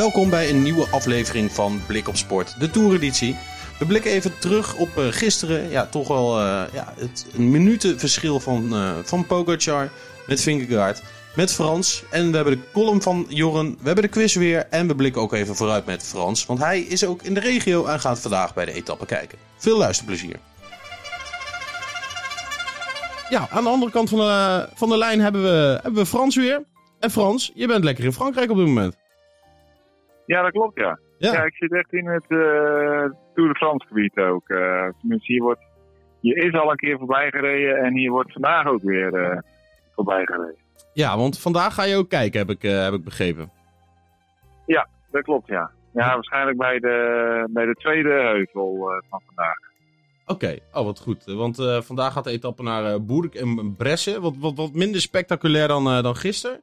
Welkom bij een nieuwe aflevering van Blik op Sport, de toereditie. We blikken even terug op uh, gisteren. Ja, toch wel uh, ja, het, minutenverschil van, uh, van Pogacar met Vingegaard, met Frans. En we hebben de column van Jorren, we hebben de quiz weer en we blikken ook even vooruit met Frans. Want hij is ook in de regio en gaat vandaag bij de etappe kijken. Veel luisterplezier. Ja, aan de andere kant van de, van de lijn hebben we, hebben we Frans weer. En Frans, je bent lekker in Frankrijk op dit moment. Ja, dat klopt, ja. Ja, ja ik zit echt in het uh, Tour de France gebied ook. Uh, tenminste, hier, wordt, hier is al een keer voorbij gereden en hier wordt vandaag ook weer uh, voorbij gereden. Ja, want vandaag ga je ook kijken, heb ik, heb ik begrepen. Ja, dat klopt, ja. Ja, waarschijnlijk bij de, bij de tweede heuvel van vandaag. Oké, okay. oh wat goed. Want vandaag gaat de etappe naar uh, Boerk en Bresse. Wat, wat, wat minder spectaculair dan, dan gisteren.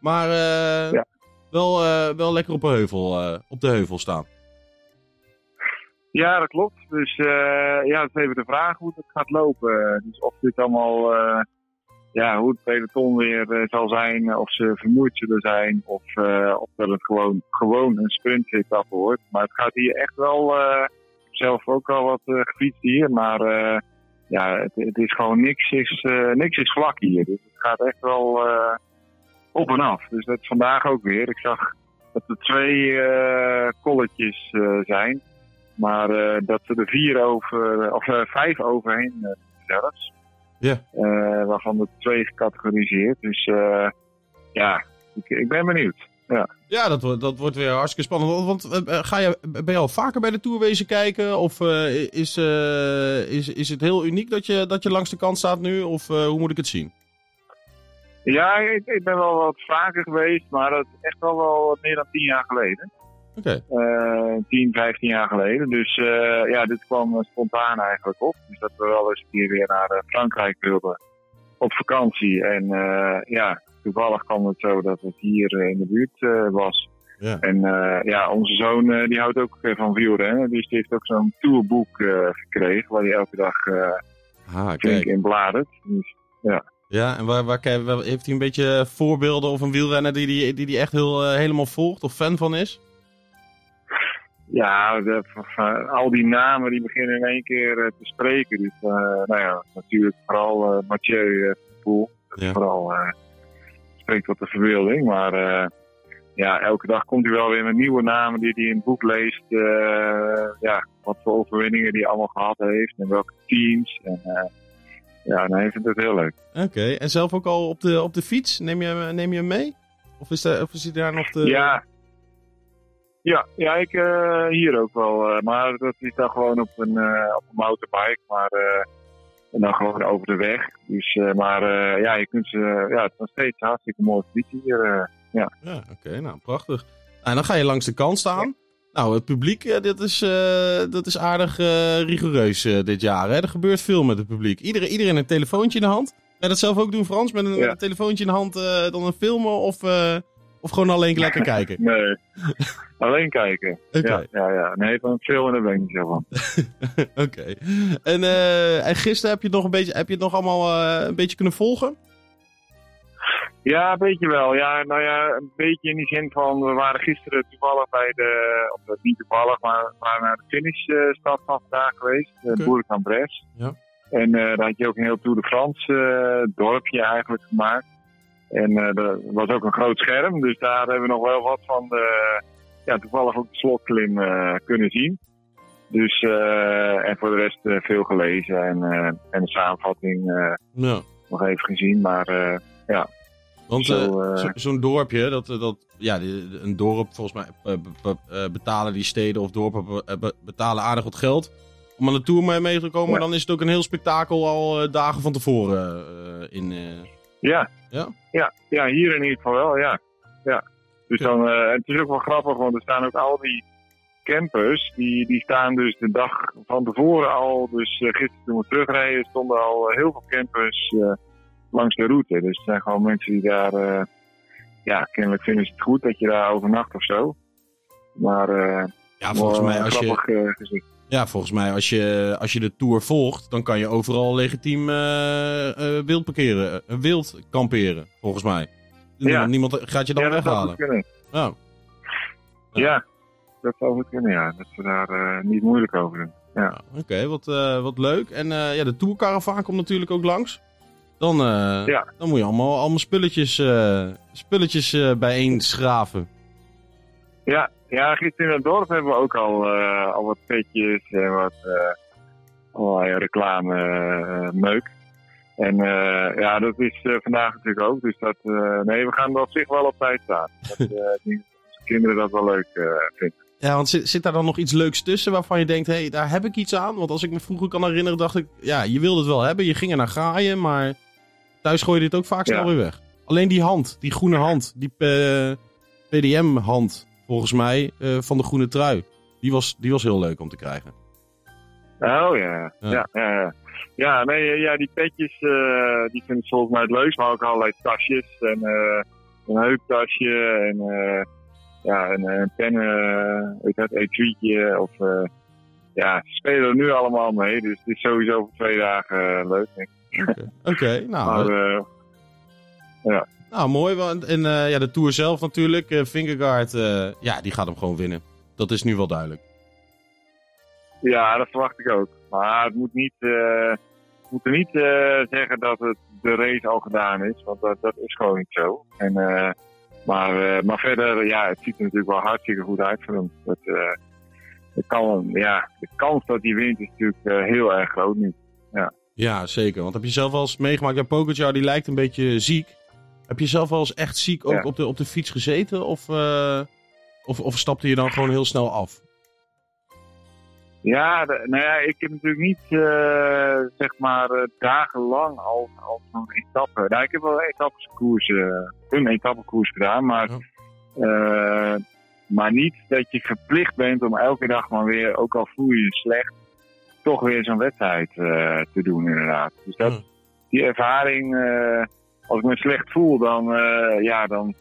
Maar ja wel, uh, wel lekker op, een heuvel, uh, op de heuvel staan. Ja, dat klopt. Dus uh, ja, het is even de vraag hoe het gaat lopen. Dus of dit allemaal, ja, hoe het peloton weer zal zijn, of ze vermoeid zullen zijn, of, of dat het gewoon, gewoon een sprintetappe wordt. Maar het gaat hier echt wel, zelf ook al wat gefietst hier, maar ja, het, het, is gewoon niks is, niks is vlak hier. Dus het gaat echt wel op en af. Dus dat is vandaag ook weer. Ik zag dat er twee uh, kolletjes uh, zijn. Maar uh, dat ze er vier over, of vijf overheen zelfs. Ja. waarvan er twee gecategoriseerd. Dus ja, ik, ik, ben benieuwd. Ja, ja dat, wordt, dat wordt weer hartstikke spannend. Want ga je, ben je al vaker bij de Tour wezen kijken? Of is, is, is het heel uniek dat je, dat je langs de kant staat nu? Of hoe moet ik het zien? Ja, ik, ik, ben wel wat vaker geweest, maar dat is echt wel, wel meer dan tien jaar geleden. Oké. Okay. Uh, 10, 15 jaar geleden. Dus uh, ja, dit kwam spontaan eigenlijk op. Dus dat we wel eens hier weer naar uh, Frankrijk wilden op vakantie. En uh, ja, toevallig kwam het zo dat het hier in de buurt was. Ja. En ja, onze zoon die houdt ook van wielrennen. Dus die heeft ook zo'n tourboek gekregen waar hij elke dag ah, flink in bladert. Dus ja. Ja, en waar, waar, heeft hij een beetje voorbeelden of een wielrenner die hij die, die echt heel, uh, helemaal volgt of fan van is? Ja, de, al die namen die beginnen in één keer uh, te spreken. Dus uh, nou ja, natuurlijk vooral Mathieu Poel. Ja. Vooral spreekt tot de verbeelding. Maar ja, elke dag komt hij wel weer met nieuwe namen die hij in het boek leest. ja, wat voor overwinningen hij allemaal gehad heeft en welke teams. En, ja, nee, ik vind het heel leuk. Oké, en zelf ook al op de, op de fiets? Neem je, neem je hem mee? Of is, er, of is hij daar nog te... Ja, ja, ja ik uh, hier ook wel. Uh, maar dat is dan gewoon op een, uh, op een motorbike. Maar, en dan gewoon over de weg. Dus, maar ja, je kunt ze, ja, het is nog steeds hartstikke mooi fietsen hier. ja, ja oké, nou prachtig. En dan ga je langs de kant staan. Nou, het publiek, uh, dat, is, uh, dat is aardig uh, rigoureus dit jaar. Hè? Er gebeurt veel met het publiek. Iedereen, iedereen een telefoontje in de hand. Ga je dat zelf ook doen, Frans? Met een, ja. telefoontje in de hand dan een filmen of, of gewoon alleen lekker kijken? Nee, alleen kijken. Okay. Ja, ja, ja. Nee, van filmen daar ben ik niet zo van. Oké. Okay. En, en gisteren heb je het nog een beetje, heb je het nog allemaal een beetje kunnen volgen? Ja, een beetje wel. Ja, nou ja, een beetje in die zin van, we waren gisteren toevallig bij de, of niet toevallig, maar we waren naar de finishstad van vandaag geweest, okay. de Boerk aan Bres. Ja. En uh, daar had je ook een heel Tour de France uh, dorpje eigenlijk gemaakt. En uh, er was ook een groot scherm, dus daar hebben we nog wel wat van de, ja, toevallig ook de slotklim kunnen zien. Dus, en voor de rest veel gelezen en, en de samenvatting ja. nog even gezien. Maar ja, want zo'n uh, zo, zo dorpje, dat, dat, ja, een dorp, volgens mij betalen die steden of dorpen betalen aardig wat geld om aan de tour mee, te komen. Maar dan is het ook een heel spektakel al dagen van tevoren in. ja. Ja? ja? Ja, hier in ieder geval wel, ja. ja. Dus dan, het is ook wel grappig, want er staan ook al die campers, die, die staan dus de dag van tevoren al. Dus gisteren toen we terugreden stonden al heel veel campers langs de route. Dus er zijn gewoon mensen die daar, uh, ja, kennelijk vinden ze het goed dat je daar overnacht of zo. Maar ja, volgens mij als je, gezicht. Ja, volgens mij als je, als je de Tour volgt, dan kan je overal legitiem wild parkeren, wild kamperen, volgens mij. Ja. Niemand gaat je dan ja, weghalen. Oh. Ja, dat zou goed kunnen, ja. Dat ze daar niet moeilijk over doen. Ja. ja Oké, okay, wat, wat leuk. En ja, de tourcaravaan komt natuurlijk ook langs. Dan, ja. dan moet je allemaal, allemaal spulletjes, spulletjes bijeen schraven. Ja, ja, gisteren in het dorp hebben we ook al, al wat petjes en wat allerlei reclame meuk. En ja, dat is vandaag natuurlijk ook. Dus dat, nee, we gaan er op zich wel op tijd staan. Dat, kinderen dat wel leuk vinden. Ja, want zit, zit daar dan nog iets leuks tussen waarvan je denkt, hé, hey, daar heb ik iets aan? Want als ik me vroeger kan herinneren, dacht ik, ja, je wilde het wel hebben, je ging er naar graaien, maar thuis gooi je dit ook vaak snel Ja. weer weg. Alleen die hand, die groene hand, die eh, PDM-hand, volgens mij, eh, van de groene trui. Die was, die was heel leuk om te krijgen. Oh ja, Ja. ja, ja. nee, ja, die petjes, eh, die vind ik volgens mij het leukst. Maar ook allerlei tasjes en eh, een heuptasje en eh, ja, een, een pennen, weet je het, etuietje. Of, eh, ja, ze spelen er nu allemaal mee. Dus het is sowieso voor twee dagen eh, leuk, denk ik. Oké, nou, Maar eh, nou, mooi. Want, en eh, ja, de Tour zelf natuurlijk, Vingegaard, eh, ja, die gaat hem gewoon winnen. Dat is nu wel duidelijk. ja, dat verwacht ik ook. Maar het moet niet, eh, we moeten niet zeggen dat het de race al gedaan is. Want dat, dat is gewoon niet zo. En, maar, maar verder, ja, het ziet er natuurlijk wel hartstikke goed uit voor hem. Dat, het kan, ja, de kans dat hij wint is natuurlijk heel erg groot nu. Ja, zeker. Want heb je zelf wel eens meegemaakt, ja, Pogacar die lijkt een beetje ziek. Heb je zelf wel eens echt ziek ook Ja. op, de, op de fiets gezeten? Of, eh, of, of stapte je dan gewoon heel snel af? Ja, de- nou ja, ik heb natuurlijk niet, eh, zeg maar, eh, dagenlang al, al zo'n etappe. Nou, ik heb wel een etappekoers, eh, een etappekoers gedaan, maar, maar niet dat je verplicht bent om elke dag maar weer, ook al voel je je slecht, toch weer zo'n wedstrijd eh, te doen inderdaad. Dus dat, Hm. die ervaring, eh, als ik me slecht voel, dan, eh, ja, dan,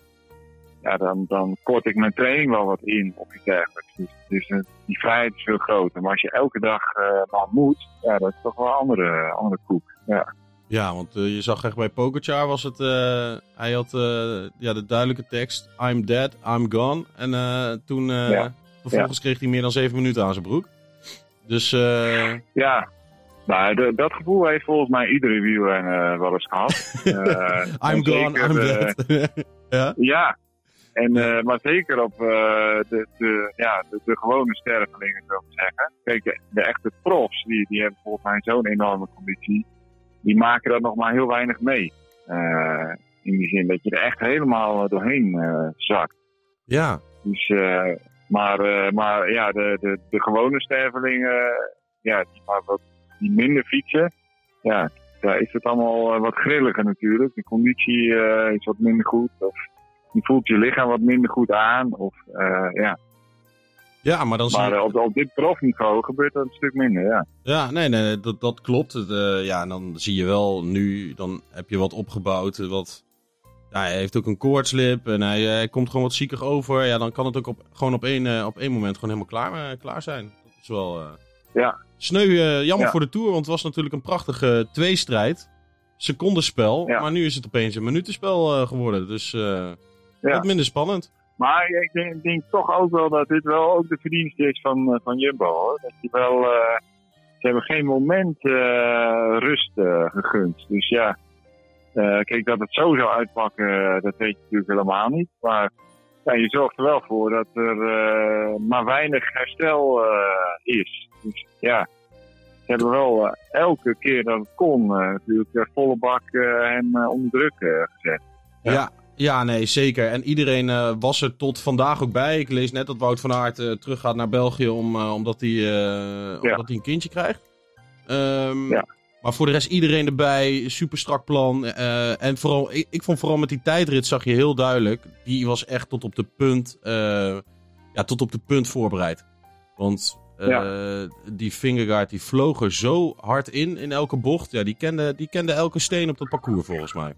ja, dan, dan kort ik mijn training wel wat in of iets dergelijks. Dus, dus die vrijheid is veel groter. Maar als je elke dag maar moet, ja, dat is toch wel een andere, andere koek. Ja. Ja, want je zag echt bij Pogacar was het... hij had ja, de duidelijke tekst... I'm dead, I'm gone. En toen... Ja. Vervolgens kreeg hij meer dan zeven minuten aan zijn broek. Dus eh, Ja, nou, de- dat gevoel heeft volgens mij iedere wielrenner wel eens gehad. Eh, I'm gone, I'm eh, dead. ja? Ja, en, eh, maar zeker op eh, de, de, ja, de, de gewone stervelingen, zou ik zeggen. Kijk, de, de echte profs, die, die hebben volgens mij zo'n enorme conditie. Die maken dat nog maar heel weinig mee. Eh, in die zin dat je er echt helemaal eh, doorheen eh, zakt. ja. Dus, eh, maar, eh, maar ja, de, de, de gewone stervelingen, ja, die, maar wat, die minder fietsen, ja, daar is het allemaal eh, wat grilliger natuurlijk. De conditie eh, is wat minder goed. Of je voelt je lichaam wat minder goed aan. Of, eh, ja. ja, maar dan Maar je... eh, op, op dit profniveau gebeurt dat een stuk minder, ja. Ja, nee, nee, dat, dat klopt. Het, eh, ja, en dan zie je wel nu, dan heb je wat opgebouwd. eh, Wat, ja, hij heeft ook een koortslip en hij, hij komt gewoon wat ziekig over. Ja, dan kan het ook op, gewoon op één, eh, op één moment gewoon helemaal klaar, eh, klaar zijn. Dat is wel... eh, Ja. Sneu, eh, jammer Ja. voor de Tour, want het was natuurlijk een prachtige tweestrijd. Secondenspel, Ja. maar nu is het opeens een minutenspel eh, geworden. Dus eh, Ja. wat minder spannend. Maar ik denk, denk toch ook wel dat dit wel ook de verdienste is van, eh, van Jumbo. Hoor. Dat je wel, eh, ze hebben geen moment eh, rust eh, gegund. Dus ja, eh, kijk dat het zo zou uitpakken, eh, dat weet je natuurlijk helemaal niet. Maar ja, je zorgt er wel voor dat er eh, maar weinig herstel eh, is. Dus ja, ze hebben wel elke keer dat het kon eh, natuurlijk volle bak eh, en eh, onder druk gezet. Ja. Ja. Ja, nee, zeker. En iedereen eh, was er tot vandaag ook bij. Ik lees net dat Wout van Aert eh, teruggaat naar België om, eh, omdat, hij, eh, omdat hij een kindje krijgt. Ehm, Ja. Maar voor de rest iedereen erbij, super strak plan. eh, en vooral, ik, ik vond vooral met die tijdrit zag je heel duidelijk, die was echt tot op de punt, eh, ja, tot op de punt voorbereid. Want uh, die Fingergaard die vloog er zo hard in, in elke bocht. Ja, die kende, die kende elke steen op dat parcours volgens mij.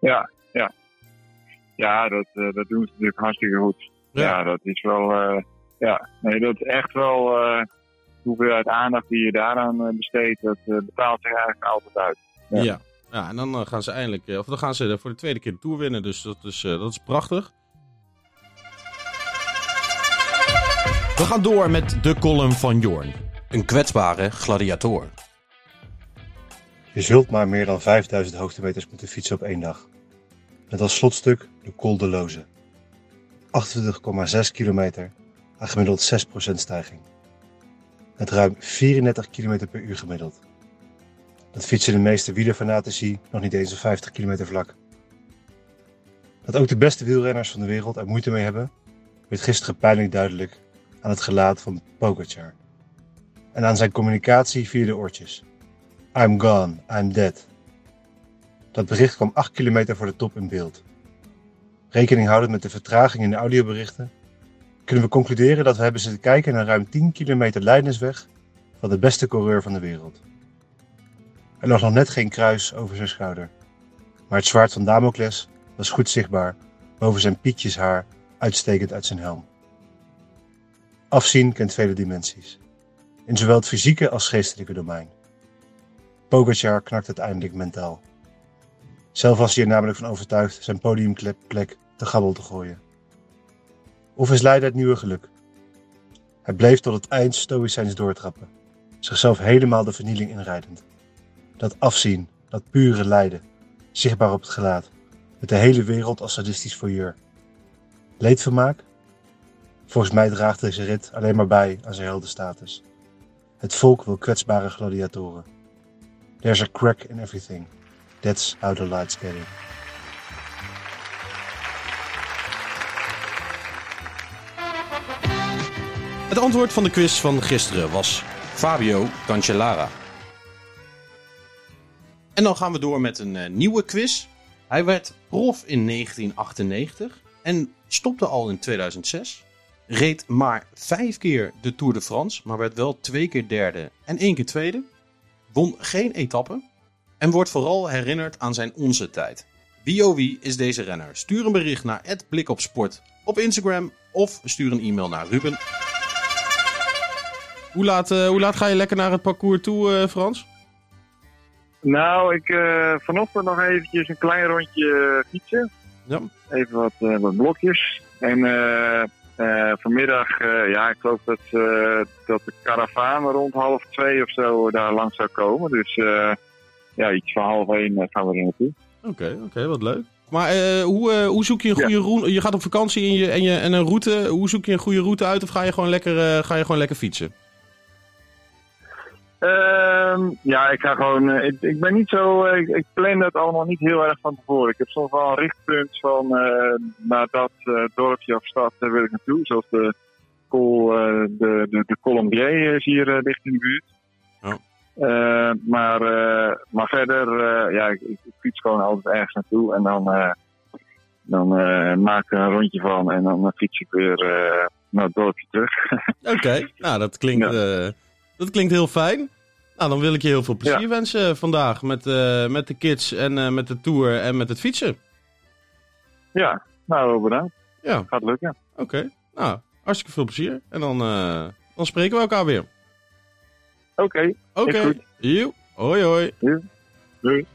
Ja, ja. Ja, dat, dat doen ze natuurlijk hartstikke goed. Ja, ja dat is wel... Ja, nee, dat is echt wel... hoeveelheid aandacht die je daaraan besteedt, dat betaalt zich eigenlijk altijd uit. Ja. ja. ja en dan gaan ze eindelijk... of dan gaan ze voor de tweede keer de Tour winnen. Dus dat is, dat is prachtig. We gaan door met de column van Jorn. Een kwetsbare gladiator. Je zult maar meer dan 5000 hoogtemeters moeten fietsen op één dag. Met als slotstuk de Col de Loze. 28,6 kilometer aan gemiddeld 6% stijging. Met ruim 34 km per uur gemiddeld. Dat fietsen de meeste wielerfanatici nog niet eens op 50 kilometer vlak. Dat ook de beste wielrenners van de wereld er moeite mee hebben, werd gisteren pijnlijk duidelijk aan het gelaat van Pogacar. En aan zijn communicatie via de oortjes. I'm gone, I'm dead. Dat bericht kwam 8 kilometer voor de top in beeld. Rekening houdend met de vertraging in de audioberichten, kunnen we concluderen dat we hebben zitten kijken naar ruim 10 kilometer leidensweg van de beste coureur van de wereld. Er lag nog net geen kruis over zijn schouder, maar het zwaard van Damocles was goed zichtbaar boven zijn pietjeshaar uitstekend uit zijn helm. Afzien kent vele dimensies, in zowel het fysieke als geestelijke domein. Pogacar knakt uiteindelijk mentaal. Zelf was hij er namelijk van overtuigd zijn podiumplek te gabbel te gooien. Of is Leiden het nieuwe geluk? Hij bleef tot het eind stoïcijns doortrappen, zichzelf helemaal de vernieling inrijdend. Dat afzien, dat pure lijden, zichtbaar op het gelaat, met de hele wereld als sadistisch voyeur. Leedvermaak? Volgens mij draagt deze rit alleen maar bij aan zijn heldenstatus. Het volk wil kwetsbare gladiatoren. There's a crack in everything. That's how the lights get in. Het antwoord van de quiz van gisteren was Fabio Cancellara. En dan gaan we door met een uh, nieuwe quiz. Hij werd prof in 1998 en stopte al in 2006 reed maar vijf keer de Tour de France, maar werd wel twee keer derde en één keer tweede. Won geen etappe en wordt vooral herinnerd aan zijn onze tijd. Wie oh wie is deze renner? Stuur een bericht naar @blikopsport op Instagram of stuur een e-mail naar Ruben. Hoe laat, uh, hoe laat ga je lekker naar het parcours toe, uh, Frans? Nou, ik uh, vanochtend nog eventjes een klein rondje fietsen. Ja. Even wat, wat blokjes. En uh, vanmiddag, uh, ja, ik geloof dat, uh, dat de karavaan rond half twee of zo daar langs zou komen. Dus ja, iets van half één gaan we er naartoe. Oké, oké, wat leuk. Maar hoe, hoe zoek je een goede route? Je gaat op vakantie en, je, en, je, en een route. Hoe zoek je een goede route uit of ga je gewoon lekker, ga je gewoon lekker fietsen? Uh, ja, ik ga gewoon. Uh, ik, ik, ben niet zo. Uh, ik, ik, plan dat allemaal niet heel erg van tevoren. Ik heb soms wel een richtpunt van uh, naar dat dorpje of stad wil ik naartoe. Zoals de Col, de, de, de Colombier is hier dicht in de buurt. Oh. maar, maar verder, ja, ik, ik, fiets gewoon altijd ergens naartoe en dan, dan maak ik er een rondje van en dan fiets ik weer naar het dorpje terug. Oké, nou dat klinkt. Ja. Dat klinkt heel fijn. Nou, dan wil ik je heel veel plezier wensen vandaag met, uh, met de kids en uh, met de tour en met het fietsen. Ja, nou bedankt. Ja. Gaat lukken. Oké, okay. nou, hartstikke veel plezier. En dan, uh, dan spreken we elkaar weer. Oké, Oké, okay. hoi hoi. Doei.